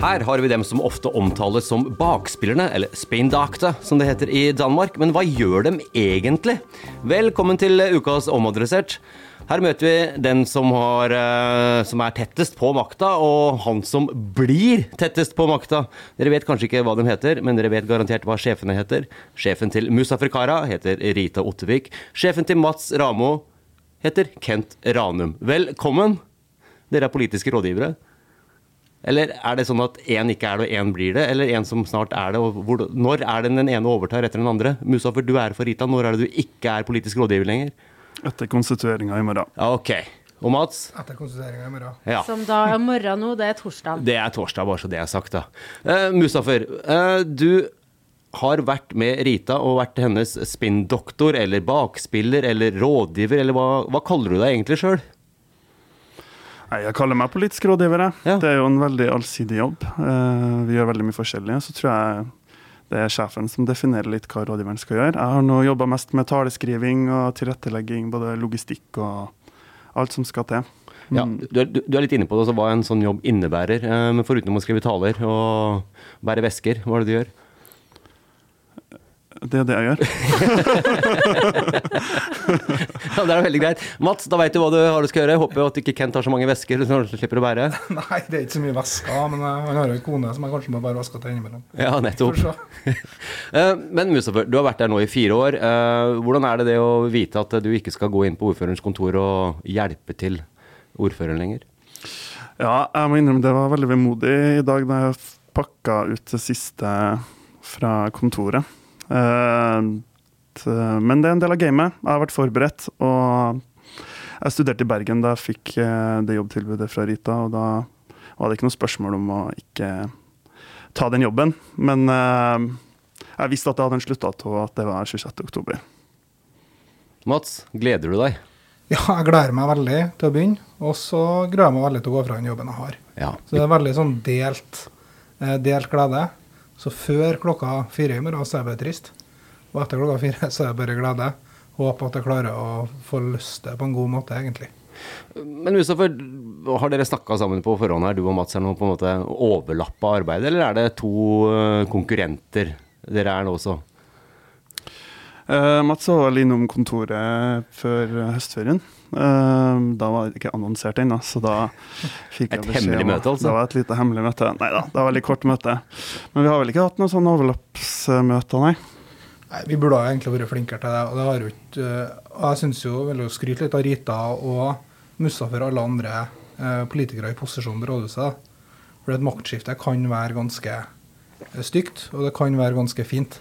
Her har vi dem som ofte omtales som bakspillerne, eller spindakta, som det heter i Danmark. Men hva gjør dem egentlig? Velkommen til ukas Omadressert. Her møter vi den som, har, eh, som er tettest på makta, og han som blir tettest på makta. Dere vet kanskje ikke hva de heter, men dere vet garantert hva sjefene heter. Sjefen til Musafer Kara heter Rita Ottevik. Sjefen til Mats Ramo heter Kent Ranum. Velkommen. Dere er politiske rådgivere. Eller er det sånn at én ikke er det, og én blir det? Eller en som snart er det? og hvor, Når er det den ene overtar etter den andre? Musafer, du er for Rita. Når er det du ikke er politisk rådgiver lenger? Etter konstitueringa i morgen. Ok. Og Mats? Etter konstitueringa i morgen. Ja. Som da er morgen nå, det er torsdag. Det er torsdag, bare så det er sagt, da. Uh, Musafer, uh, du har vært med Rita og vært hennes spinndoktor eller bakspiller eller rådgiver, eller hva, hva kaller du deg egentlig sjøl? Nei, Jeg kaller meg politisk rådgiver. Ja. Det er jo en veldig allsidig jobb. Uh, vi gjør veldig mye forskjellig. Så tror jeg det er sjefen som definerer litt hva rådgiveren skal gjøre. Jeg har nå jobba mest med taleskriving og tilrettelegging, både logistikk og alt som skal til. Ja, du, er- du du er litt inne på det, altså, hva en sånn jobb innebærer. eh, Men foruten å skrive taler og bære vesker, hva er det du gjør? Det er det jeg gjør. Ja, Det er veldig greit. Mats, da veit du hva du har du skal gjøre. Håper at ikke Kent har så mange vesker så du slipper å bære. Nei, det er ikke så mye vesker, men eh, han har jo en kone som jeg kanskje må bare vaske til innimellom. Ja, nettopp. Eh, Men Mustafa, du har vært der nå i fire år. Eh, Hvordan er det det å vite at du ikke skal gå inn på ordførerens kontor og hjelpe til ordføreren lenger? Ja, jeg må innrømme det var veldig vemodig i dag da jeg pakka ut det siste fra kontoret. Eh, men det er en del av gamet. Jeg har vært forberedt. Og jeg studerte i Bergen da jeg fikk eh, det jobbtilbudet fra Rita, og da var det ikke noe spørsmål om å ikke ta den jobben. Men eh, jeg visste at jeg hadde en sluttdato, og at det var 26. oktober. Mats, gleder du deg? Ja, jeg gleder meg veldig til å begynne, og så gruer jeg meg veldig til å gå fra den jobben jeg har. Ja. Så det er veldig sånn delt, delt glede. Så før klokka fire i morgen så er jeg bare trist. Og etter klokka fire så er jeg bare glede. Håper at jeg klarer å få løst det på en god måte, egentlig. Men Mustafa, har dere snakka sammen på forhånd her, du og Mats, er nå på en måte overlappa arbeidet, eller er det to eh, konkurrenter dere er nå også? Uh, Mats var vel innom kontoret før høstferien. Eh, da var det ikke annonsert ennå, så da fikk jeg Et beskjed hemmelig om- møte, altså? Det var et lite hemmelig møte. Nei da, det var veldig kort møte. Men vi har vel ikke hatt noen sånne overlappsmøter, nei. Nei, Vi burde egentlig vært flinkere til det. og det har jo ikke, eh, og Jeg syns jo vil å skryte litt av Rita og Mustafer og alle andre eh, politikere i posisjon på rådhuset. For et maktskifte kan være ganske stygt, og det kan være ganske fint.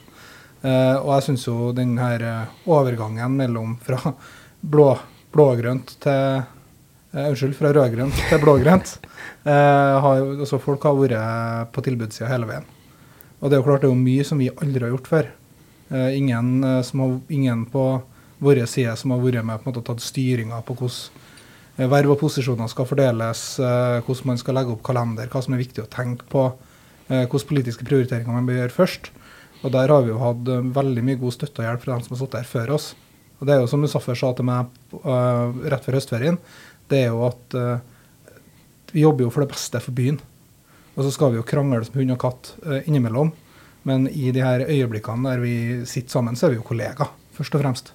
Eh, og jeg syns jo den her overgangen mellom fra blå, blågrønt til eh, Unnskyld, fra rød-grønt til blågrønt. Eh, har altså folk har vært på tilbudssida hele veien. Og det er jo klart det er jo mye som vi aldri har gjort før. Eh, ingen, eh, som har, ingen på vår side som har vært med på en måte tatt styringa på hvordan eh, verv og posisjoner skal fordeles, eh, hvordan man skal legge opp kalender, hva som er viktig å tenke på, hvilke politiske prioriteringer man bør gjøre først. Og der har vi jo hatt veldig mye god støtte og hjelp fra dem som har sittet her før oss. Og det er jo som Musaffer sa til meg uh, rett før høstferien, det er jo at uh, vi jobber jo for det beste for byen. Og så skal vi jo krangle som hund og katt uh, innimellom. Men i de her øyeblikkene der vi sitter sammen, så er vi jo kollegaer, først og fremst.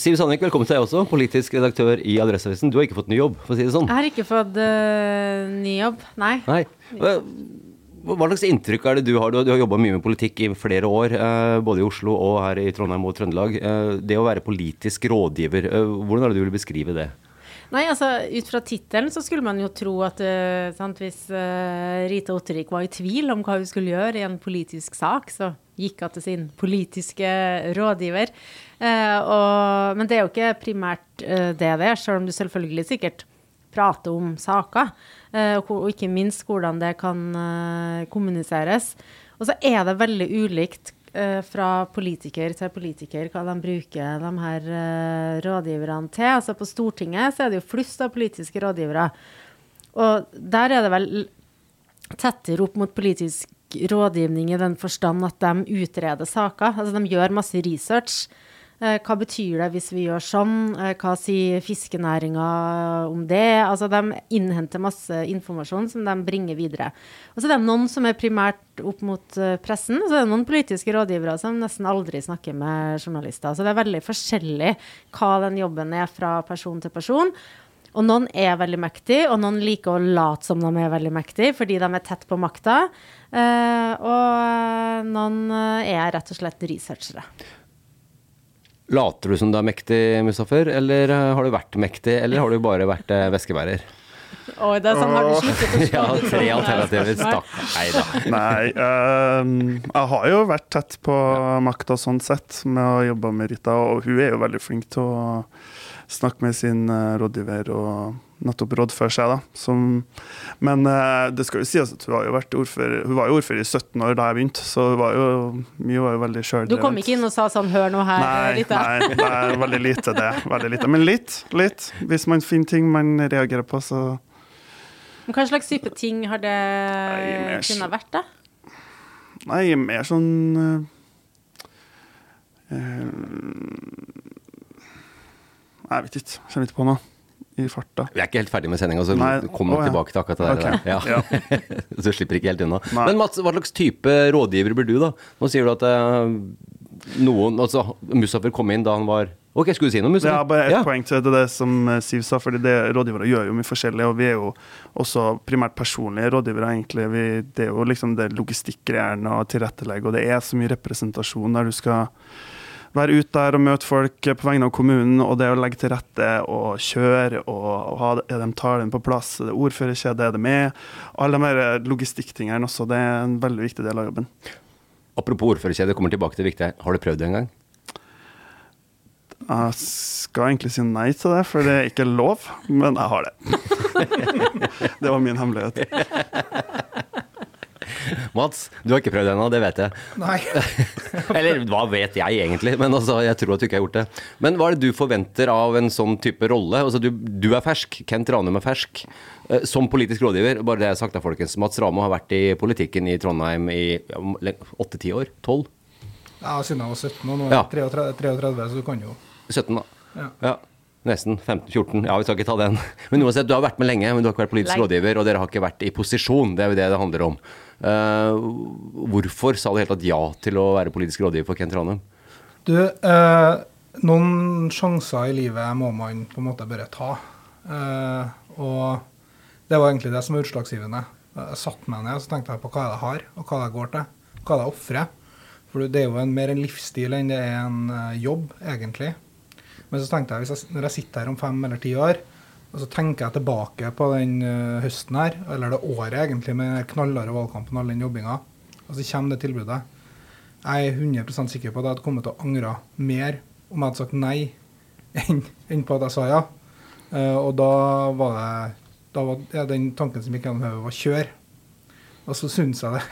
Siv Sandvik, velkommen til deg også. Politisk redaktør i Adresseavisen. Du har ikke fått ny jobb, for å si det sånn. Jeg har ikke fått uh, ny jobb, nei. Nei. Hva slags inntrykk er det du har? Du har- jobba mye med politikk i flere år, eh, både i Oslo og her i Trondheim og Trøndelag. Eh, Det å være politisk rådgiver, eh, hvordan er det du vil beskrive det? Nei, altså Ut fra tittelen så skulle man jo tro at uh, sant, hvis uh, Rita Ottervik var i tvil om hva hun skulle gjøre i en politisk sak, så gikk hun til sin politiske rådgiver. Uh, og, men det er jo ikke primært det det er, selv om du selvfølgelig sikkert prater om saker. Eh, og, ikke minst hvordan det kan eh, kommuniseres. Og så er det veldig ulikt eh, fra politiker til politiker hva de bruker de her rådgiverne til. Altså På Stortinget så er det jo flust av politiske rådgivere. Og der er det vel tettere opp mot politisk rådgivning i den forstand at de utreder saker. Altså de gjør masse research. Eh, hva betyr det hvis vi gjør sånn? Eh, hva sier fiskenæringa om det? Altså de innhenter masse informasjon som de bringer videre. Og så er det noen som er primært opp mot eh, pressen, og så er det noen politiske rådgivere som nesten aldri snakker med journalister. Så det er veldig forskjellig hva den jobben er fra person til person. Og noen er veldig mektige, og noen liker å late som de er veldig mektige, fordi de er tett på makta. Og noen er rett og slett researchere. Later du som du er mektig, Mustaffer, eller eh, har du vært mektig, eller har du bare vært eh, væskebærer? Oi, det er sånn, har du sluttet å Ja, tre alternativer. Stakk. Nei da. Nei, ehm, jeg har jo vært tett på makta sånn sett, med å jobbe med Rita, og hun er jo veldig flink til å snakke med sin eh, rådgiver og nettopp rådføre seg, da. Som, men eh, det skal jo sies at hun, har jo vært ordfører, hun var jo ordfører i 17 år da jeg begynte, så hun var jo, mye var jo veldig sjøldrevet. Du kom ikke inn og sa sånn 'hør nå her', Nei, Rita. nei, det er veldig lite det. Veldig lite. Men litt, litt. Hvis man finner ting man reagerer på, så Men Hva slags type ting har det mer så- kunne vært, da? Nei, mer sånn eh, Jeg vet ikke. Jeg Kommer ikke på noe i farta. Vi er ikke helt ferdig med sendinga, så Nei. kommer oh, ja. tilbake til akkurat det der. Ok, Ja. så slipper ikke helt unna. Nei. Men Mats, hva slags type rådgiver blir du, da? Nå sier du at uh, noen Altså, Musafer kom inn da han var Ok, skulle du si noe, Det Ja, bare ett Ja. poeng til det, det som eh, Siv sa, fordi det, rådgivere gjør jo mye forskjellig, og vi er jo også primært personlige rådgivere, egentlig. Vi, det er jo liksom det logistikkgreiene og tilrettelegge, og det er så mye representasjon der du skal være ute der og møte folk på vegne av kommunen, og det å legge til rette og kjøre og, og ha er de tallene på plass, er det ordførerkjede, er det med? Alle de her logistikktingene også, det er en veldig viktig del av jobben. Apropos ordførerkjede, kommer tilbake til det viktige. Har du prøvd det en gang? Jeg skal egentlig si nei til det, for det er ikke lov, men jeg har det. det var min hemmelighet. Mats, du har ikke prøvd det ennå, det vet jeg. Nei. Eller hva vet jeg egentlig, men altså, jeg tror at du ikke har gjort det. Men hva er det du forventer av en sånn type rolle? Altså, du, du er fersk, Kent Ranum er fersk. Eh, Som politisk rådgiver, bare det jeg har sagt da, folkens. Mats Ramo har vært i politikken i Trondheim i åtte-ti år? Tolv? Ja, siden jeg var 17, og nå er Ja. jeg 33, 33, så du kan jo 17, da. Ja. Ja. Nesten 15-14. Ja, vi skal ikke ta den. Men uansett, du har vært med lenge, men du har ikke vært politisk rådgiver, og dere har ikke vært i posisjon. Det er jo det det handler om. Uh, hvorfor sa du helt tatt ja til å være politisk rådgiver for Kent Ranum? Du, uh, noen sjanser i livet må man på en måte bare ta. Uh, og det var egentlig det som var utslagsgivende. Jeg satte meg ned og så tenkte jeg på hva jeg har, og hva jeg går til. Hva jeg ofrer. For det er jo en, mer en livsstil enn det er en jobb, egentlig. Men så tenkte jeg, jeg, når jeg sitter her om fem eller ti år, og så tenker jeg tilbake på den eh, høsten her, eller det året egentlig, med den knallharde valgkampen og all den jobbinga, og så kommer det tilbudet. Jeg er 100% sikker på at jeg hadde kommet til å angre mer om jeg hadde sagt nei, enn, enn på at jeg sa ja. Eh, og da var det da var, ja, Den tanken som gikk gjennom hodet, var kjør. Og så syns jeg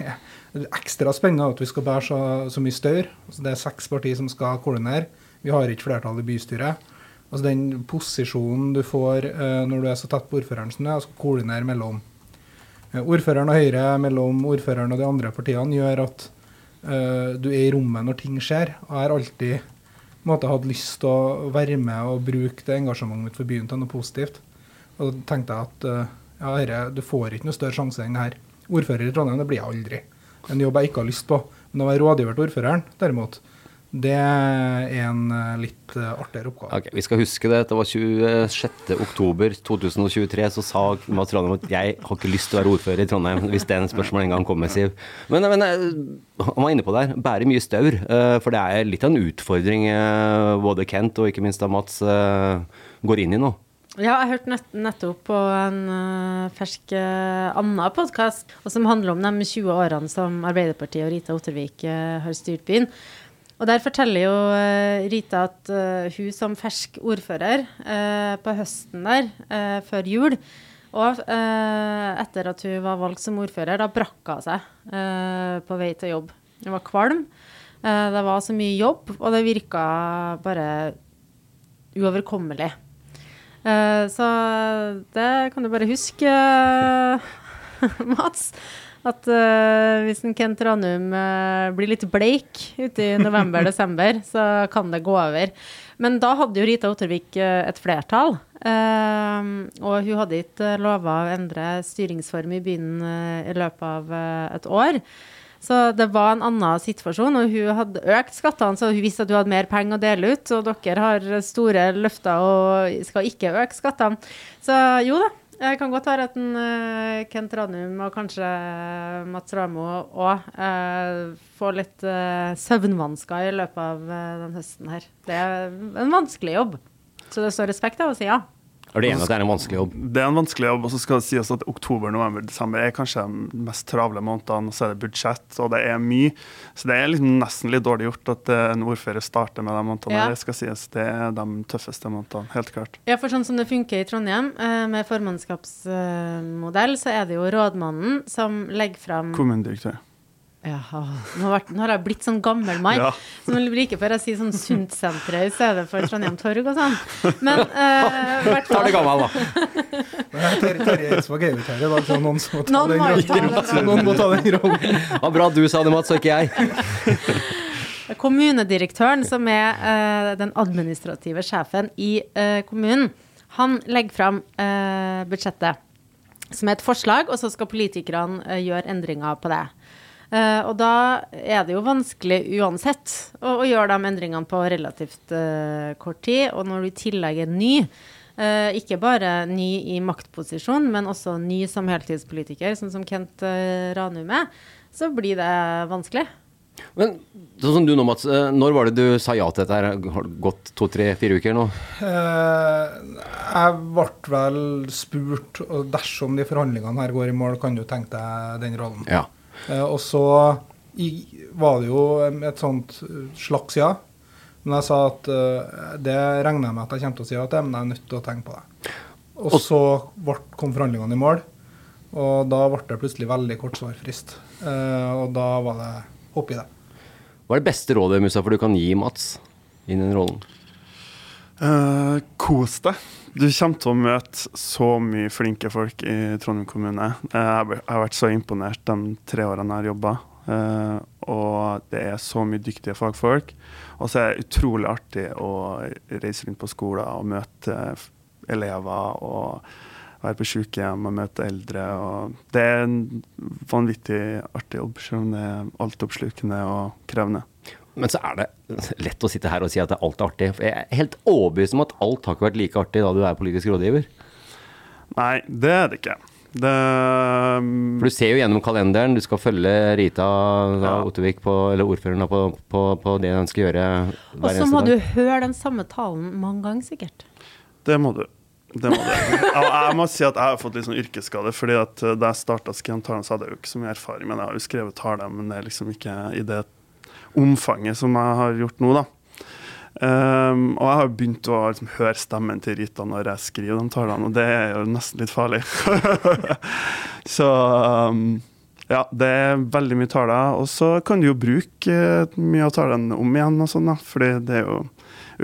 det er ekstra spennende at vi skal bære så, så mye staur. Altså, det er seks partier som skal koordinere. Vi har ikke flertall i bystyret. Altså Den posisjonen du får eh, når du er så tett på ordføreren som du er, skal koordinere mellom eh, ordføreren og Høyre, mellom ordføreren og de andre partiene, gjør at eh, du er i rommet når ting skjer. Jeg har alltid måte, hatt lyst til å være med og bruke det engasjementet mitt for byen til noe positivt. Og da tenkte jeg at ja, herre, du får ikke noe større sjanse enn her. Ordfører i Trondheim, det blir jeg aldri. En jobb jeg ikke har lyst på. Men å være rådgiver til ordføreren, derimot, det er en eh, litt eh, artigere oppgave. Okay, Vi skal huske det. Det var 26.10.2023 så sa Mats Trondheim at jeg har ikke lyst til å være ordfører i Trondheim, hvis det spørsmålet en gang kommer, Siv. Men, men eh, han var inne på det her. Bærer mye staur. For det er litt av en utfordring både Kent og ikke minst da Mats går inn i nå. Ja, jeg hørte nett, nettopp på en uh, fersk uh, annen podkast som handler om de 20 årene som Arbeiderpartiet og Rita Ottervik uh, har styrt byen. Og der forteller jo uh, Rita at uh, hun som fersk ordfører uh, på høsten der, før jul, og etter at hun var valgt som ordfører, da brakk hun seg på vei til jobb. Hun var kvalm. Det var så mye jobb, og det virka bare uoverkommelig. Så det kan du bare huske, Mats. At uh, hvis en Kent Ranum uh, blir litt bleik ute i november-desember, så kan det gå over. Men da hadde jo Rita Ottervik uh, et flertall. og hun hadde ikke lova å endre styringsform i byen i løpet av et år. Så det var en annen situasjon, og hun hadde økt skattene, så hun visste at hun hadde mer penger å dele ut. Og dere har store løfter og skal ikke øke skattene. Så jo da, jeg kan godt være at en, uh, Kent Ranum og kanskje Mats Ramo òg uh, får litt uh, søvnvansker i løpet av den høsten her. Det er en vanskelig jobb, så det står respekt av å si ja. Er det enig at det er en vanskelig jobb? Det er en vanskelig jobb, og så skal det sies at oktober, november, desember er kanskje de mest travle månedene. Og så er det budsjett, og det er mye. Så det er liksom nesten litt dårlig gjort at en ordfører starter med de månedene. Ja. Det skal sies, det er de tøffeste månedene, helt klart. Ja, for sånn som det funker i Trondheim, eh, med formannskapsmodell, så er det jo rådmannen som legger fram Kommunedirektør. Ja, nå har, jeg blitt sånn gammel mann Ja. som liker bare å si sånn Sundsenteret i stedet for Trondheim Torg og sånn. Men eh, hvert Tar fall det gammel, da. Terje Eidsvåg er jo her i dag, så noen må ta Noen den må jo ta rollen. Noen må ta den rollen. Ja, bra du sa det, Mats, og ikke jeg. Kommunedirektøren, som er eh, den administrative sjefen i eh, kommunen, han legger fram eh, budsjettet som er et forslag, og så skal politikerne eh, gjøre endringer på det. Eh, og da er det jo vanskelig uansett å, å gjøre de endringene på relativt uh, kort tid. Og når du i tillegg er ny, uh, ikke bare ny i maktposisjon, men også ny som heltidspolitiker, sånn som Kent uh, Ranum er, så blir det vanskelig. Men sånn som du nå, Mats. Når var det du sa ja til dette? her? Har det gått to, tre, fire uker nå? Eh, jeg ble vel spurt, og dersom de forhandlingene her går i mål, kan du tenke deg den rollen. Ja. Eh, og så var det jo et sånt slags ja. Men jeg sa at eh, det regner jeg med at jeg kommer til å si ja til, men jeg er nødt til å tenke på det. Og så kom forhandlingene i mål, og da ble det plutselig veldig kort svarfrist. Eh, og da var det hopp i det. Hva er det beste rådet Musa, for du kan gi Mats inn i den rollen? Uh, kos deg. Du kommer til å møte så mye flinke folk i Trondheim kommune. Eh, Jeg har- vært så imponert de tre årene jeg har jobba. Eh, og det er så mye dyktige fagfolk. Og så er det utrolig artig å reise rundt på skoler og møte elever. og være på sykehjem og møte eldre. Og det er en vanvittig artig jobb, selv om det er altoppslukende og krevende. Men så er det lett å sitte her og si at det alt er artig. For jeg er helt overbevist om at alt har ikke vært like artig da du er politisk rådgiver. Nei, det er det ikke. Det For du ser jo gjennom kalenderen, du skal følge Rita da, Ja. Ottervik på, eller ordføreren på, på, på det hun skal gjøre Og så må dag. du høre den samme talen mange ganger, sikkert. Det må du. Det må du. Jeg, må si at jeg har fått litt sånn yrkesskade. fordi at eh, Da jeg starta Skriantalen, så hadde jeg jo ikke så mye erfaring. Men jeg har jo skrevet tale, men det er liksom ikke i det omfanget som jeg har gjort nå, da. Um, og jeg har begynt å liksom, høre stemmen til Rita når jeg skriver de talene, og det er jo nesten litt farlig. så um, ja, det er veldig mye taler. Og så kan du jo bruke uh, mye av talene om igjen, og sånn da, fordi det er jo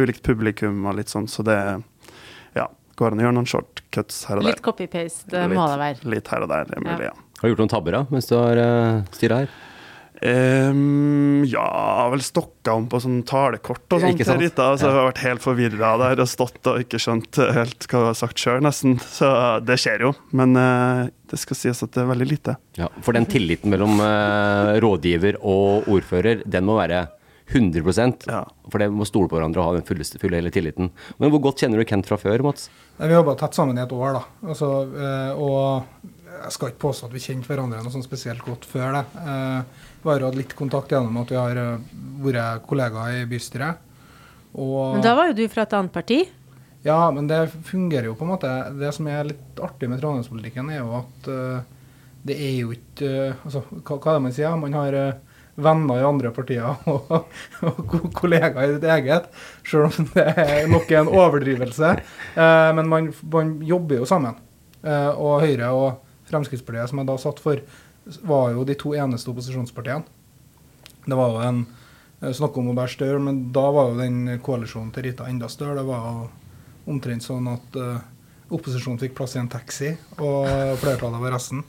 ulikt publikum og litt sånn, så det ja, går an å gjøre noen shortcuts her og der. Litt copy-paste må det være. Litt, litt her og der, det er mulig, ja. Har du gjort noen tabber da, mens du har uh, styra her? Um, ja, har vel stokka om på sånn talekort og sånt til Rita. Så Ja. jeg har vært helt forvirra der og stått og ikke skjønt helt hva du har sagt sjøl, nesten. Så det skjer jo. Men uh, det skal sies at det er veldig lite. Ja, For den tilliten mellom uh, rådgiver og ordfører, den må være 100 Ja. For det må stole på hverandre og ha den fulle, fulle hele tilliten. Men hvor godt kjenner du Kent fra før, Mats? Nei, Vi bare tett sammen i et år, da. Altså, uh, og jeg skal ikke påstå at vi kjente hverandre noe sånn spesielt godt før det. Eh, Vi har hatt litt kontakt gjennom at vi har eh, vært kollegaer i bystyret. Og, Men da var jo du fra et annet parti. Ja, men det fungerer jo på en måte. Det som er litt artig med trondheimspolitikken, er jo at uh, det er jo ikke uh, altså, hva, hva er det man sier? Man har uh, venner i andre partier og, og kollegaer i ditt eget, selv om det er nok en overdrivelse. Men man, man jobber jo sammen. Og Høyre og Fremskrittspartiet, som jeg da satt for, var jo de to eneste opposisjonspartiene. Det var jo en eh, snakk om å bære større, men da var jo den koalisjonen til Rita enda større. Det var jo omtrent sånn at uh, opposisjonen fikk plass i en taxi, og flertallet var resten.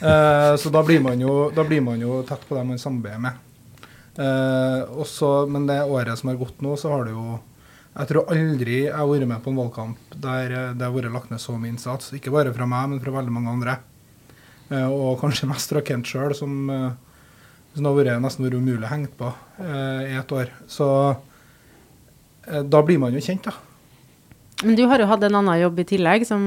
Uh, så da blir, man jo, blir man jo tett på dem man samarbeider med. Uh, også, men det året som har gått nå, så har det jo Jeg tror aldri jeg har vært med på en valgkamp der det har vært lagt ned så mye innsats. Ikke bare fra meg, men fra veldig mange andre. Eh, og kanskje mest fra Kent sjøl, som, eh, som har vært nesten vært umulig å henge på eh, i et år. Så da blir man jo kjent, da. Men du har jo hatt en annen jobb i tillegg, som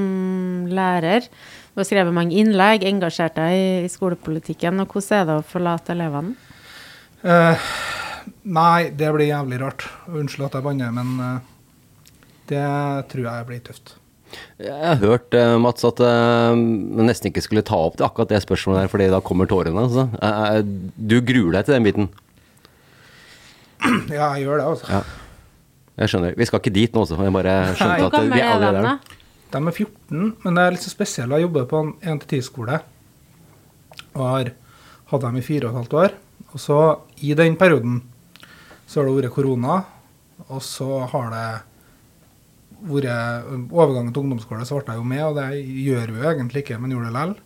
lærer. Du har skrevet mange innlegg, engasjert deg i, i skolepolitikken. Og hvordan er det å forlate elevene? Eh, nei, det blir jævlig rart. Unnskyld at jeg banner, men det tror jeg blir tøft. Jeg har hørt, eh, Mats, at jeg nesten ikke skulle ta opp det, akkurat det spørsmålet der, fordi da kommer tårene. Altså. Eh, eh, du gruer deg til den biten? Ja, jeg gjør det, altså. Ja. Jeg skjønner. Vi skal ikke dit nå også. Jeg bare skjønte at vi er er allerede der. De er 14, men det er litt så spesielt. Jeg jobber på en 1-10-skole og har hatt dem i fire og et halvt år. Og så i den perioden så har det vært korona, og så har det vært Overgangen til ungdomsskole så ble jeg jo med, og det gjør vi jo egentlig ikke, men gjorde det likevel.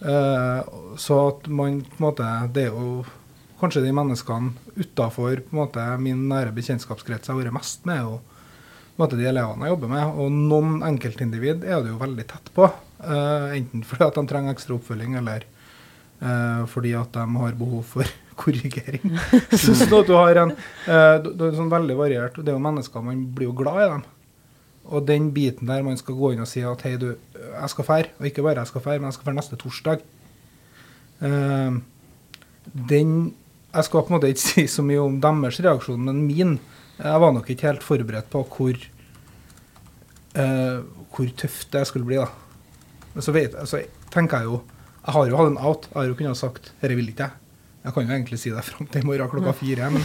Eh, så at man på en måte Det er jo kanskje de menneskene utafor min nære bekjentskapskrets jeg har vært mest med, og på en måte de elevene jeg jobber med. Og noen enkeltindivid er det jo veldig tett på. eh, enten fordi at de trenger ekstra oppfølging, eller eh, fordi at de har behov for korrigering. så sånn at du har en du er sånn veldig variert. Det er jo mennesker, man blir jo glad i dem. Og den biten der man skal gå inn og si at hei, du, jeg skal fære. Og ikke bare jeg skal fære, men jeg skal fære neste torsdag. Uh, den Jeg skal på en måte ikke si så mye om deres reaksjon, men min Jeg var nok ikke helt forberedt på hvor uh, hvor tøft det skulle bli, da. Men så vet, altså, tenker jeg jo Jeg har jo hatt en out. Jeg har jo kunnet ha sagt 'dette vil ikke jeg'. Jeg kan jo egentlig si det fram til i morgen klokka fire. Men,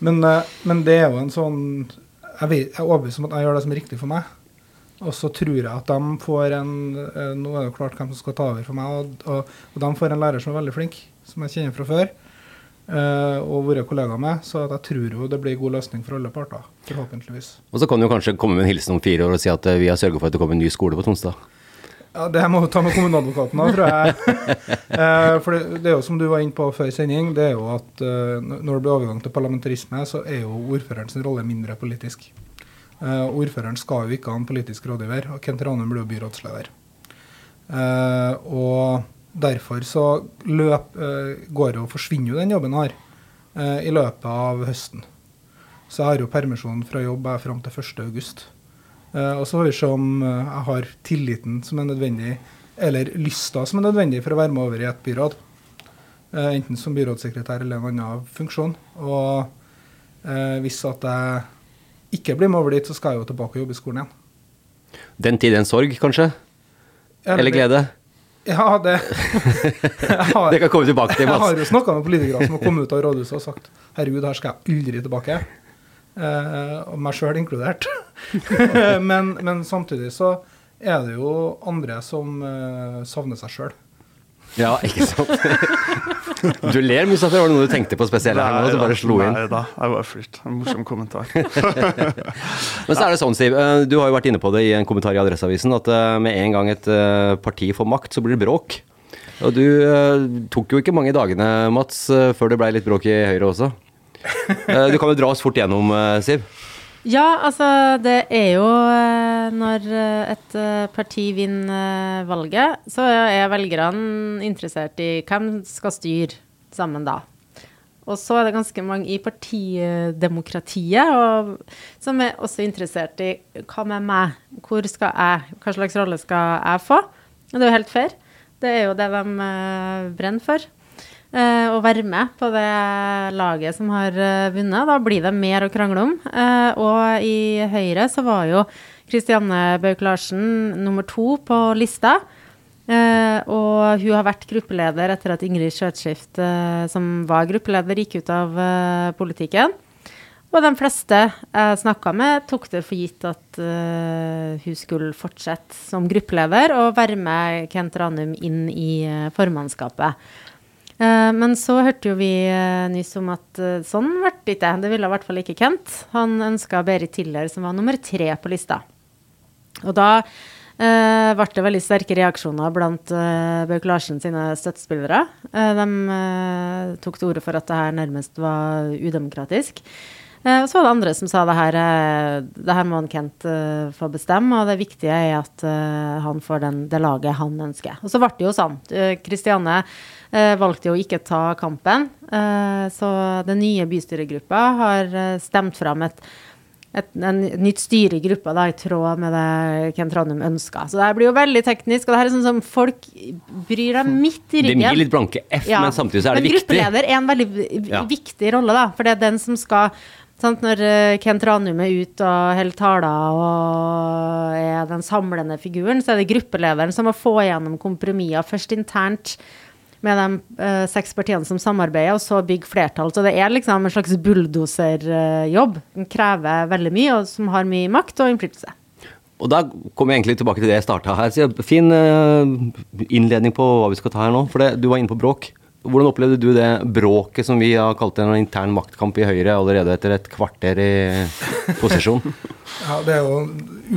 men, uh, men det er jo en sånn Jeg, vet, jeg er overbevist om at jeg gjør det som er riktig for meg. Og så tror jeg at de får en eh, Nå er det klart hvem som skal ta over for meg, og, og, og de får en lærer som er veldig flink, som jeg kjenner fra før. eh, og vært kollega med. Så jeg tror jo det blir god løsning for alle parter. Forhåpentligvis. Og så kan du kanskje komme med en hilsen om fire år og si at eh, vi har sørget for at det kommer en ny skole på Tonstad. Ja, Det må du ta med kommuneadvokaten da, tror jeg. eh, for det, det er jo som du var inne på før sending, det er jo at eh, når det blir overgang til parlamentarisme, så er jo ordførerens rolle mindre politisk. Eh, ordføreren skal jo ikke ha en politisk rådgiver, og Kent Ranum blir jo byrådsleder. Og derfor så løp, går jo, forsvinner jo den jobben jeg har eh, i løpet av høsten. Så jeg har jo permisjon fra jobb fram til 1. Eh, og så får vi se om eh, jeg har tilliten som er nødvendig, eller lysta som er nødvendig for å være med over i et byråd. Eh, enten som byrådssekretær eller en annen funksjon. Og hvis at jeg ikke blir med over dit, så skal jeg jo tilbake og jobbe i skolen igjen. Den tid, en sorg, kanskje? Eller glede? Ja, det har, Det kan komme tilbake til, Jeg har jo snakka med politikere som har kommet ut av rådhuset og sagt herregud, her skal jeg aldri tilbake. Eh, og meg sjøl inkludert. men, men samtidig så er det jo andre som eh, savner seg sjøl. Ja, ikke sant? Du ler, Mustafa. Var det noe du tenkte på spesielt her nå? Du bare slo inn. Nei da, jeg bare flirte. En morsom kommentar. Men så er det sånn, Siv. eh, Du har jo vært inne på det i en kommentar i Adresseavisen, at med en gang et parti får makt, så blir det bråk. Og du tok jo ikke mange dagene, Mats, før det blei litt bråk i Høyre også. Eh, Du kan jo dra oss fort gjennom, eh, Siv. Ja, altså det er jo eh, Når et parti vinner valget, så er velgerne interessert i hvem skal styre sammen da. Og så er det ganske mange i partidemokratiet og, som er også interessert i hva med meg? Hvor skal jeg? Hva slags rolle skal jeg få? Og det er jo helt fair. Det er jo det de brenner for. Eh, å være med på det laget som har eh, vunnet. Da blir det mer å krangle om. Eh, og i Høyre så var jo Kristianne Bauk-Larsen nummer to på lista. Eh, og hun har vært gruppeleder etter at Ingrid Skjøtskift, eh, som var gruppeleder, gikk ut av eh, politikken. Og de fleste jeg snakka med, tok det for gitt at uh, hun skulle fortsette som gruppeleder og være med Kent Ranum inn i eh, formannskapet. Eh, men så hørte jo vi uh, nyss om at eh, sånn ble det ikke. Det ville i hvert fall ikke Kent. Han ønska Berit Tiller, som var nummer tre på lista. Og da eh, ble det veldig sterke reaksjoner blant eh, Bauk-Larsen sine støttespillere. Eh, de eh, tok til orde for at det her nærmest var udemokratisk. Og så var det andre som sa det her, det her må han Kent få bestemme, og det viktige er at han får den, det laget han ønsker. Og så ble det jo sånn. Kristiane uh, valgte jo ikke ta kampen, uh, så den nye bystyregruppa har uh, stemt fram et et en nytt styre i gruppa da, i tråd med det Kent Ranum ønska. Så det her blir jo veldig teknisk, og det her er sånn som folk bryr deg midt i De Det gir litt blanke F, Ja. men samtidig så er det Men viktig. gruppeleder er en veldig Ja. viktig rolle, da. For det er den som skal sant, Når eh, Kent Ranum er ute og holder taler og er den samlende figuren, så er det gruppelederen som må få igjennom kompromisser. Først internt med de eh, seks partiene som samarbeider, og så bygge flertall. Så det er liksom en slags bulldoserjobb. Den krever veldig mye, og som har mye makt og innflytelse. Og da kommer jeg egentlig tilbake til det jeg starta her. Så fin eh, innledning på hva vi skal ta her nå. For det, du var inne på bråk. Hvordan opplevde du det bråket som vi har kalt en intern maktkamp i Høyre allerede etter et kvarter i posisjon? Ja, det er jo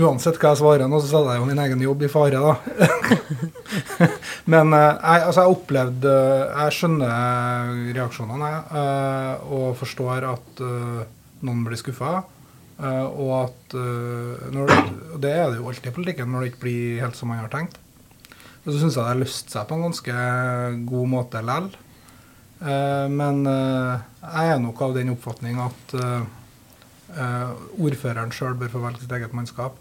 Uansett hva jeg svarer nå, så setter jeg jo min egen jobb i fare, da. Men eh, jeg, altså, jeg opplevde Jeg skjønner reaksjonene, jeg. eh, Og forstår at eh, noen blir skuffa. eh, Og at eh, når Det er det jo alltid i politikken når det ikke blir helt som man har tenkt. Og så syns jeg det har løst seg på en ganske god måte lell. Eh, Men eh, jeg er nok av den oppfatning at eh, ordføreren sjøl bør få velge sitt eget mannskap.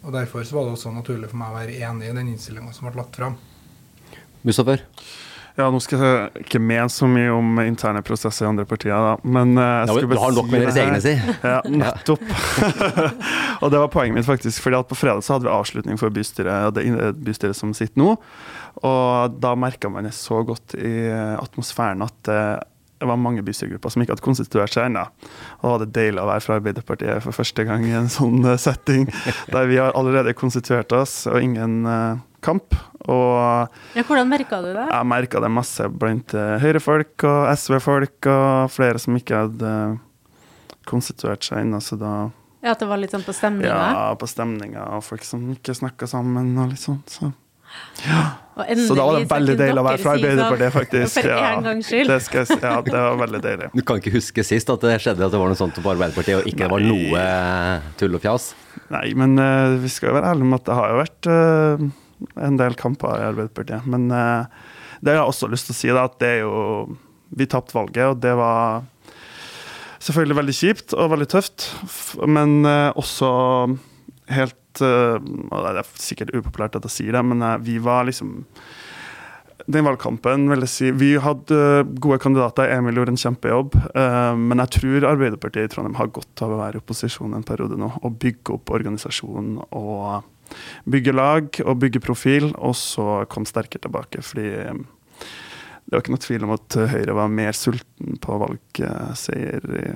Og Derfor var det også naturlig for meg å være enig i den innstillinga som ble lagt fram. Mustafer? Ja, nå skal jeg ikke mene så mye om interne prosesser i andre partier, da. Men eh, jeg Ja, du har nok med deres egne, si. Ja, nettopp. og det var poenget mitt, faktisk. fordi at på fredag så hadde vi avslutning for bystyret, det bystyret som sitter nå. Og da merka man det så godt i atmosfæren at det var mange bystyregrupper som ikke hadde konstituert seg ennå. Og da var det deilig å være fra Arbeiderpartiet for første gang i en sånn eh, setting, der vi har allerede konstituert oss, og ingen eh, kamp. Og Ja, hvordan merka du det? jeg merka det masse blant uh, Høyre-folk og SV-folk og flere som ikke hadde eh, konstituert seg ennå, så da Ja, At det var litt sånn på stemninga? Ja, på stemninga og folk som ikke snakka sammen og litt sånt. Så. Ja. så da var det veldig deilig å være fra sånn, Arbeiderpartiet, faktisk. Ja. Det, skal jeg, si. ja, det var veldig deilig. Du kan ikke huske sist at det skjedde at det var noe sånt på Arbeiderpartiet, og ikke det var noe eh, tull og fjas? Nei, men uh, vi skal jo være ærlige om at det har jo vært eh, en del kamper i Arbeiderpartiet. Men eh, det har jeg også lyst til å si, da, at det er jo Vi tapte valget, og det var selvfølgelig veldig kjipt og veldig tøft, men eh, også helt eh, og Det er sikkert upopulært at jeg sier det, men vi var liksom den valgkampen vil jeg si, Vi hadde gode kandidater. Emil gjorde en kjempejobb. men jeg tror Arbeiderpartiet i Trondheim har godt av å være i opposisjon en periode nå. Og bygge opp organisasjonen og bygge lag og bygge profil, og så kom sterkere tilbake. Fordi eh, det var ikke noe tvil om at Høyre var mer sulten på valgseier i,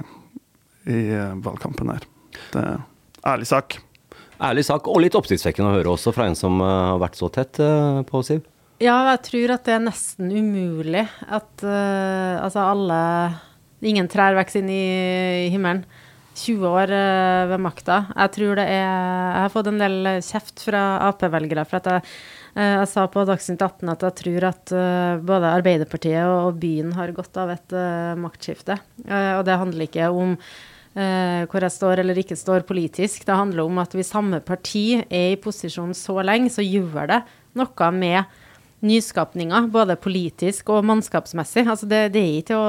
i eh, valgkampen her. Det er ærlig sak. Ærlig sak, og litt oppsiktsvekkende å høre også fra en som eh, har vært så tett eh, på Siv. Ja, jeg tror at det er nesten umulig at uh, altså alle Ingen trær vokser inn i himmelen. 20 år eh, ved makta. Jeg tror det er Jeg har fått en del kjeft fra Ap-velgere for at jeg, eh, jeg sa på Dagsnytt 18 at jeg tror at eh, både Arbeiderpartiet og, byen har godt av et eh, maktskifte. Eh, og det handler ikke om eh, hvor jeg står eller ikke står politisk. Det handler om at hvis samme parti er i posisjon så lenge, så gjør det noe med nyskapninger, både politisk og mannskapsmessig. Altså det, det er ikke å,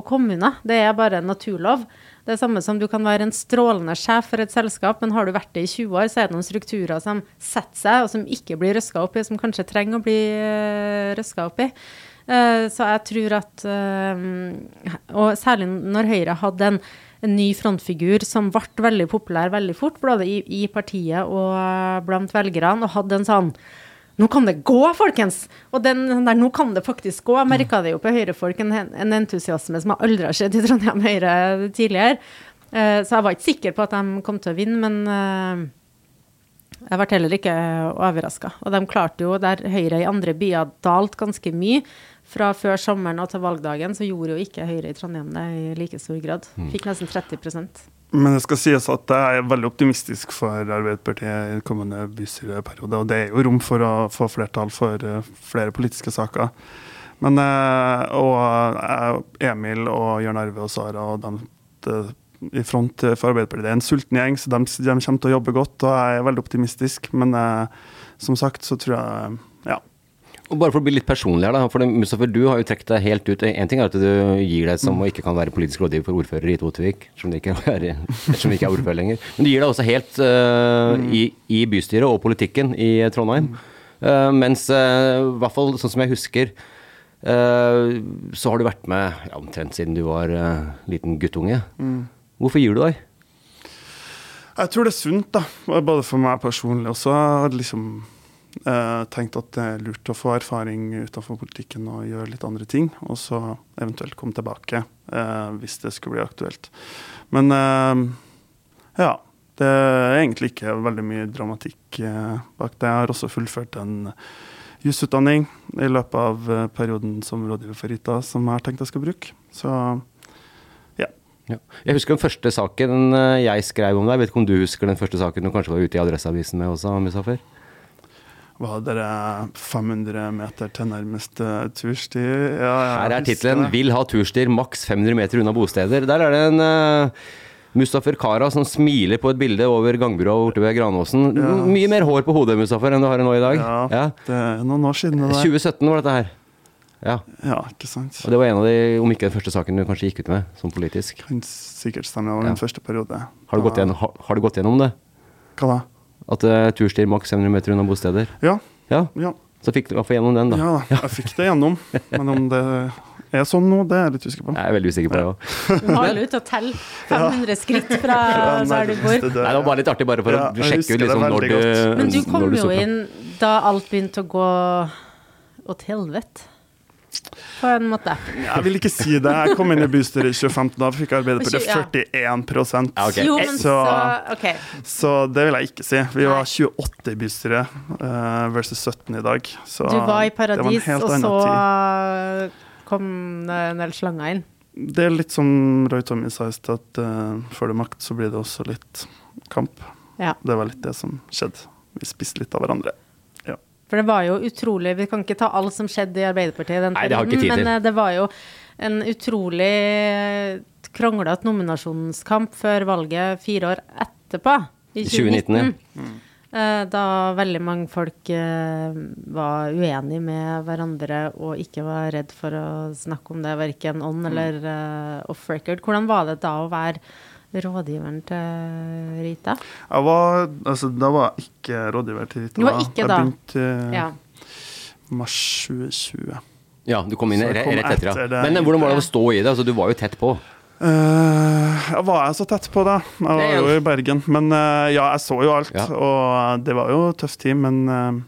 å komme unna. Det er bare en naturlov. Det er samme som du kan være en strålende sjef for et selskap, men har du vært det i 20 år, så er det noen strukturer som setter seg, og som ikke blir røska opp i, som kanskje trenger å bli uh, røska opp i. Eh, så jeg tror at eh, Og særlig når Høyre hadde en, en ny frontfigur som ble veldig populær veldig fort, både i, i partiet og blant velgerne, og hadde en sånn nå kan det gå, folkens! Og den der 'nå kan det faktisk gå', jeg merka det jo på Høyre-folk, en, en entusiasme som jeg aldri har sett i Trondheim Høyre tidligere. Uh, så jeg var ikke sikker på at de kom til å vinne, men uh, jeg ble heller ikke overraska. Og de klarte jo, der Høyre i andre byer dalt ganske mye fra før sommeren og til valgdagen, så gjorde jo ikke Høyre i Trondheim det i like stor grad. Fikk nesten 30 Men det skal sies at jeg er veldig optimistisk for Arbeiderpartiet i kommende bystyreperiode. Og det er jo rom for å få flertall for eh, flere politiske saker. Men eh, og eh, Emil og Jørn Arve og Sara og dem i front for Arbeiderpartiet det er en sulten gjeng, så de, de kommer til å jobbe godt. Og jeg er veldig optimistisk. Men som sagt så tror jeg. Og bare for å bli litt personlig her, da. For det, Mustafa, du har jo trukket deg helt ut. En ting er at du gir deg som og ikke kan være politisk rådgiver for ordfører i Totvik, som det ikke er, ettersom det ikke er ordfører lenger. Men du gir deg også helt uh, i, i bystyret og politikken i Trondheim. Uh, mens i i hvert fall sånn som jeg husker, eh, så har du vært med ja, omtrent siden du var eh, liten guttunge. Hvorfor gir du deg? Jeg tror det er sunt, da. Både for meg personlig også. Liksom eh, tenkt at det er lurt å få erfaring utenfor politikken og gjøre litt andre ting. Og så eventuelt komme tilbake eh, hvis det skulle bli aktuelt. Men eh, ja. Det er egentlig ikke veldig mye dramatikk eh, bak det. Jeg har også fullført en jusutdanning i løpet av eh, perioden som rådgiver for Rita, som jeg har tenkt jeg skal bruke. Så Ja. Jeg husker den første saken jeg skrev om deg. Jeg Vet ikke om du husker den første saken du kanskje var ute i Adresseavisen med også, Mustafa? Var dere 500 meter til nærmeste tursti? Ja, Her er tittelen 'Vil ha turstier maks 500 meter unna bosteder'. Der er det en uh, Mustafer Kara som smiler på et bilde over gangbrua borte ved Granåsen. Ja. Mye mer hår på hodet Mustafer enn du har nå i dag. Ja, Ja. det er noen år siden det der. 2017 var dette her. Ja. Ja, ikke sant. Og det var en av de, om ikke den første saken du kanskje gikk ut med som politisk. Kan sikkert stemme over Ja. den første periode. Har du gått gjennom, har, har du gått gjennom det? Hva da? At uh, turstier maks 700 meter unna bosteder? Ja, Ja. ja. Så fikk du i hvert fall gjennom den, da. ja. Jeg fikk det gjennom. Men om det er sånn nå, det er jeg litt usikker på. Jeg er veldig usikker på det òg. Du må holde ut og telle 500 skritt fra der du bor. Nei, det var bare litt artig bare for Ja, å sjekke ut liksom, når du godt. Men du kom jo inn da alt begynte å gå åt helvete, på en måte. Jeg vil ikke si det. Jeg kom inn i bystyret i 2015. Da fikk Arbeiderpartiet Ja. 41 Ja, okay. Jo, så Så- OK. Så det vil jeg ikke si. Vi var 28 i bystyret uh, versus 17 i dag. Så Du var i paradis, var og så tid. kom det en del slanger inn. Det er litt som Roy Tommy sa i stad, at uh, får du makt, så blir det også litt kamp. Ja. Det var litt det som skjedde. Vi spiste litt av hverandre. Ja. For det var jo utrolig Vi kan ikke ta alt som skjedde i Arbeiderpartiet i den Nei, det har ikke tid men til. Men det var jo en utrolig kronglete nominasjonskamp før valget fire år etterpå, i 2019, 2019. Eh, Da veldig mange folk eh, var uenige med hverandre og ikke var redd for å snakke om det, verken on eller eh, off record. Hvordan var det da å være rådgiveren til Rita? Jeg var, altså, da var jeg ikke rådgiver til Rita. Du var ikke jeg da? begynte Ja. mars 2020. Ja, du kom inn Så kom rett etter, ja. etter det. Men eh, hvordan var det å stå i det? Altså, du var jo tett på. Uh, var jeg så tett på, da? Jeg var Det jo i Bergen. Men uh, ja, jeg så jo alt. Ja. Og det var jo tøff tid, men uh,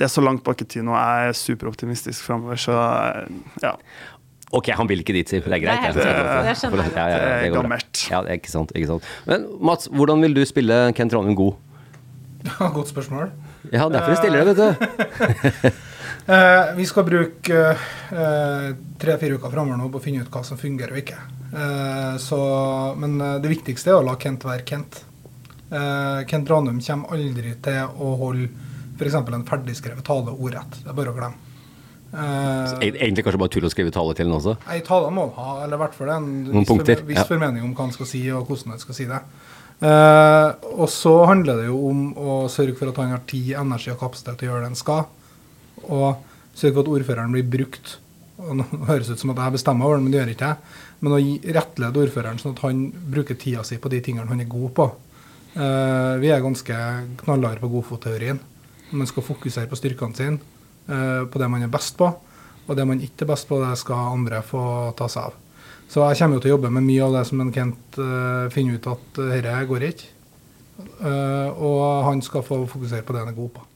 det er så langt bak i tid nå. Jeg er superoptimistisk framover, så eh, ja. Ok, han vil ikke dit, sier Det er greit. Det er det. skjønner jeg Ja, ja, ja, Det er går bra. gammelt. Ja, det er ikke sant. ikke sant. Men Mats, hvordan vil du spille Kent Ranum god? Godt spørsmål. Ja, derfor jeg stiller det, vet du. Eh, vi skal bruke eh, tre-fire uker framover nå på å finne ut hva som fungerer og ikke. Eh, så, men det viktigste er å la Kent være Kent. Eh, Kent Ranum kommer aldri til å holde f.eks. en ferdigskrevet tale ordrett. Det er bare å glemme. Eh, Egentlig kanskje bare tull å skrive tale til den også? Nei, talen må ha, eller i hvert fall en viss, punkter, viss ja. formening om hva han skal si, og hvordan han skal si det. Eh, og så handler det jo om å sørge for at han har tid, energi og kapasitet til å gjøre det han skal. Og sørge for at ordføreren blir brukt. Og nå høres ut som at jeg bestemmer over det, men det gjør ikke jeg. Men å rettlede ordføreren sånn at han bruker tida si på de tingene han er god på. Eh, vi er ganske knallharde på godfotteorien. Man skal fokusere på styrkene sine, på det man er best på. Og det man ikke er best på, det skal andre få ta seg av. Så jeg kommer jo til å jobbe med mye av det som en Kent eh, finner ut at uh, dette går ikke. Eh, og han skal få fokusere på det han er god på.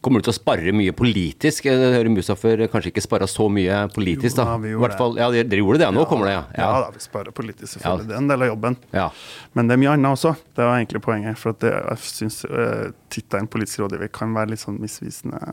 Kommer du til å sparre mye politisk? Jeg hører Musafer kanskje ikke sparra så mye politisk, da. Jo, ja, hvert fall, ja, dere, dere gjorde det, ja. Kommer det, ja. Ja, da, vi sparer politisk, selvfølgelig. Det er en del av jobben. Ja. Men det er mye annet også. Det var egentlig poenget. For at det, jeg syns uh, tittelen politisk rådgiver kan være litt sånn misvisende.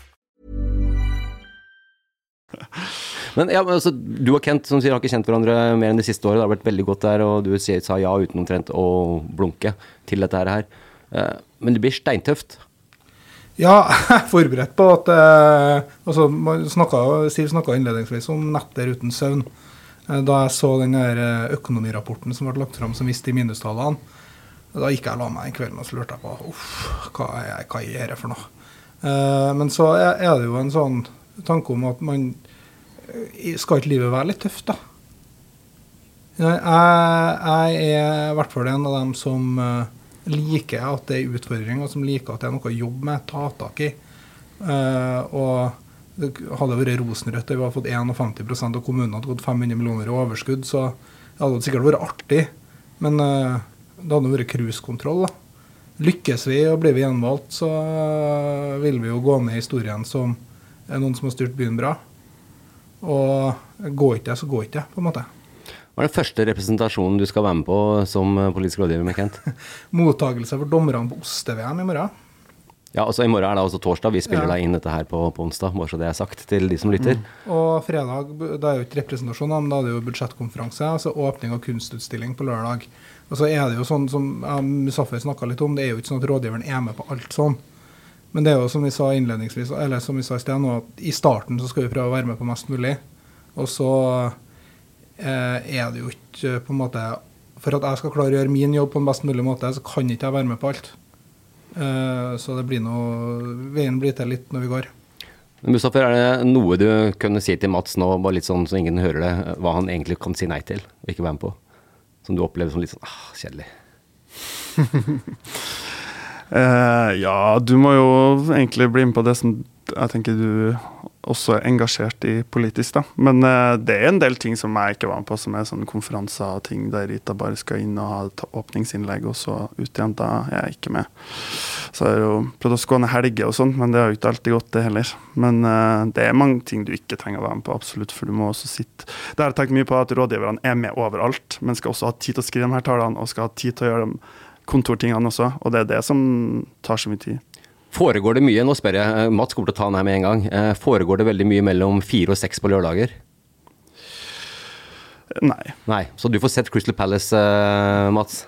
Men ja, men altså, du og Kent som sier, har ikke kjent hverandre mer enn det siste året. Det har vært veldig godt der, og du sier, sa ja uten omtrent å blunke til dette her. Eh, Men det blir steintøft. Ja, jeg er forberedt på at eh, altså, snakket, Siv snakka innledningsvis om netter uten søvn. Eh, da jeg så den der økonomirapporten som ble lagt fram som viste de minustallene, da gikk jeg og la meg en kveld og så lurte jeg på uff, hva er, hva for noe? Men så er det jo en sånn tanke om at man eh, Skal ikke livet være litt tøft, da? Jeg, jeg er i hvert fall en av dem som eh, liker at det er utfordring, og som liker at det er noe å jobbe med, ta tak i. Eh, og det hadde vært rosenrødt og vi hadde fått 51% av kommunene hadde gått 500 millioner i overskudd, så det hadde sikkert vært artig. Men det hadde vært cruisekontroll. Lykkes vi og blir vi gjenvalgt, så vil vi jo gå ned i historien som noen som har styrt byen bra. Og går ikke det, så går ikke det, på en måte. Hva er den første representasjonen du skal være med på som eh, politisk rådgiver med Kent? Mottagelse for dommerne på oste-VM i morgen. Ja, altså I morgen er det altså torsdag. Vi spiller Ja. deg inn dette her på, på onsdag, bare så det er sagt til de som lytter. Og fredag da er jo ikke representasjon, men da er det jo budsjettkonferanse. Altså åpning av kunstutstilling på lørdag. Og så er det jo sånn som ja, Musafer snakka litt om, det er jo ikke sånn at rådgiveren er med på alt sånn. Men det er jo som vi sa innledningsvis, eller som vi sa i sted nå, at i starten så skal vi prøve å være med på mest mulig. Og så eh, er det jo ikke på en måte For at jeg skal klare å gjøre min jobb på en best mulig måte, så kan ikke jeg være med på alt. Eh, så det blir noe Veien blir til litt når vi går. Men Mustafer, er det noe du kunne si til Mats nå, bare litt sånn så ingen hører det, hva han egentlig kan si nei til og ikke være med på? Som du opplever som litt sånn ah, kjedelig? Eh, ja, du må jo egentlig bli med på det som jeg tenker du også er engasjert i politisk, da. Men uh, det er en del ting som jeg ikke var med på, som er sånne konferanser og ting der Rita bare skal inn og ha et åpningsinnlegg, og så ut igjen. Da er jeg ikke med. Så jeg har jo prøvd å skåne helger og sånn, men det har jo ikke alltid gått, det heller. Men uh, det er mange ting du ikke trenger å være med på, absolutt, for du må også sitte Det har jeg tenkt mye på, at rådgiverne er med overalt, men skal også ha tid til å skrive de her tallene, og skal ha tid til å gjøre de kontortingene også, og det er det som tar så mye tid. Foregår det mye, nå spør jeg, eh, Mats kommer til å ta den her med en gang, eh, foregår det veldig mye mellom fire og seks på lørdager? Nei. Nei, Så du får sett Crystal Palace, eh, Mats?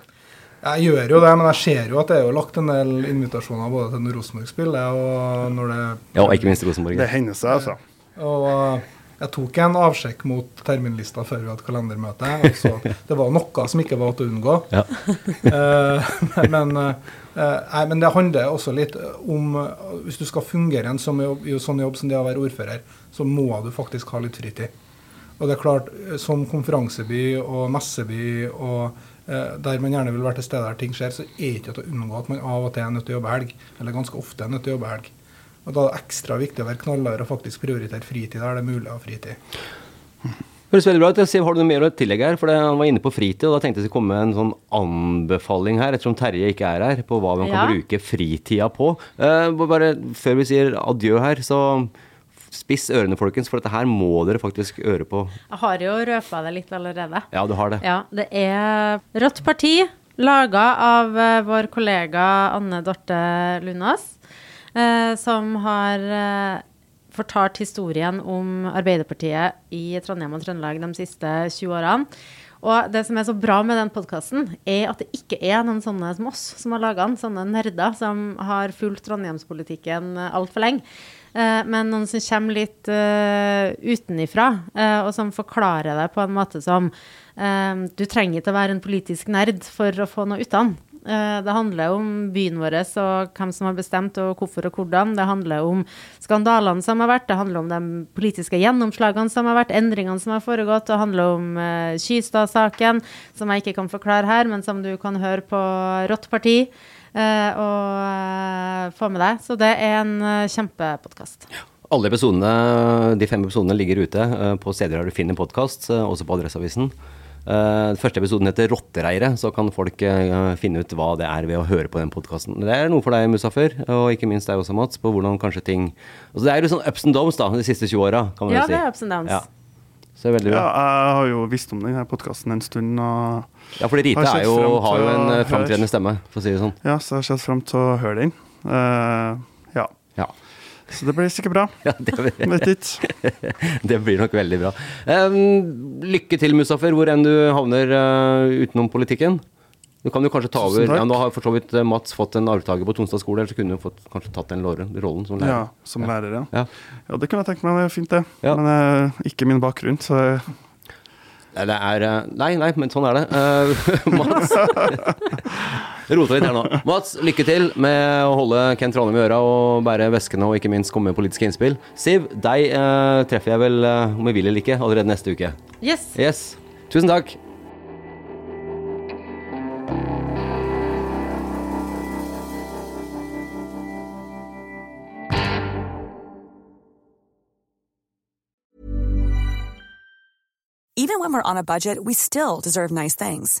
Jeg gjør jo det, men jeg ser jo at det er jo lagt en del invitasjoner både til når Rosenborg spiller og når det Ja, og ikke minst Rosenborg. Det hender seg, altså. Og uh, jeg tok en avsjekk mot terminlista før vi hadde kalendermøte. Altså, det var noe som ikke var til å unngå. Ja. Uh, men, uh, nei, men det handler også litt om uh, Hvis du skal fungere en sånn jobb, sånn jobb som det å være ordfører, så må du faktisk ha litt fritid. Og det er klart, som konferanseby og messeby og der man gjerne vil være til stede der ting skjer, så er det ikke til å unngå at man av og til er nødt til å jobbe helg. Eller ganske ofte er nødt til å jobbe helg. Og da er det ekstra viktig å være knallhard og faktisk prioritere fritid der det er mulig å ha fritid. Høres veldig bra ut. Siv, har du noe mer å tillegge her? For Han var inne på fritid, og da tenkte jeg skulle komme med en sånn anbefaling her, ettersom Terje ikke er her, på hva man kan Ja. bruke fritida på. Eh, bare Før vi sier adjø her, så spiss ørene, folkens, for dette her må dere faktisk øre på. Jeg har jo røpa det litt allerede. Ja, du har det. Ja, det er Rått parti, laga av eh, vår kollega Anne Dorte Lunås, eh, som har eh, fortalt historien om Arbeiderpartiet i Trondheim og Trøndelag de siste 20 årene. Og det som er så bra med den podkasten, er at det ikke er noen sånne som oss som har laga den, sånne nerder som har fulgt trondheimspolitikken altfor lenge. Eh, men noen som kommer litt uh, utenifra, eh, og som forklarer det på en måte som eh, Du trenger ikke å være en politisk nerd for å få noe ut av den. Eh, det handler om byen vår og hvem som har bestemt og hvorfor og hvordan. Det handler om skandalene som har vært, det handler om de politiske gjennomslagene som har vært, endringene som har foregått. Det handler om uh, Kystad-saken, som jeg ikke kan forklare her, men som du kan høre på Rått parti. eh, og eh, få med deg. Så det er en kjempepodkast. Alle episodene, de fem episodene ligger ute eh, på steder der du finner podkast, også på Adresseavisen. Eh, Den første episoden heter 'Rottereiret', så kan folk eh, finne ut hva det er ved å høre på den podkasten. Det er noe for deg, Musafer, og ikke minst deg også, Mats, på hvordan kanskje ting altså Det er jo sånn ups and downs da, de siste 20 åra, kan man Ja, jo si. det er ups and downs. Ja. Så det er veldig Ja, jeg har jo visst om denne podkasten en stund. Og Ja, fordi Rite har er jo, har jo en eh, framtredende stemme, for å si det sånn. Ja, så jeg har sett fram til å høre den. Uh, ja. Ja. Så det blir sikkert bra. Ja, det, blir. det blir nok veldig bra. Um, lykke til, Musafer, hvor enn du havner uh, utenom politikken. Du kan jo kanskje ta over ja, Nå har for så vidt eh, Mats fått en arvtaker på Tonstad skole, eller så kunne du fått, kanskje tatt den rollen som lærer. Ja, som lærer, ja. Ja. Ja, det kunne jeg tenkt meg. Det er fint, det. Ja. Men uh, ikke min bakgrunn, så Nei, det er Nei, nei, men sånn er det. Uh, Mats Rota litt her nå. Mats, lykke til med å holde Ken Trondheim i øra og bære veskene og ikke minst komme med politiske innspill. Siv, deg eh, treffer jeg vel, eh, om jeg vil eller ikke, allerede neste uke. Yes. Yes. Tusen takk. Even when we're on a budget, we still deserve nice things.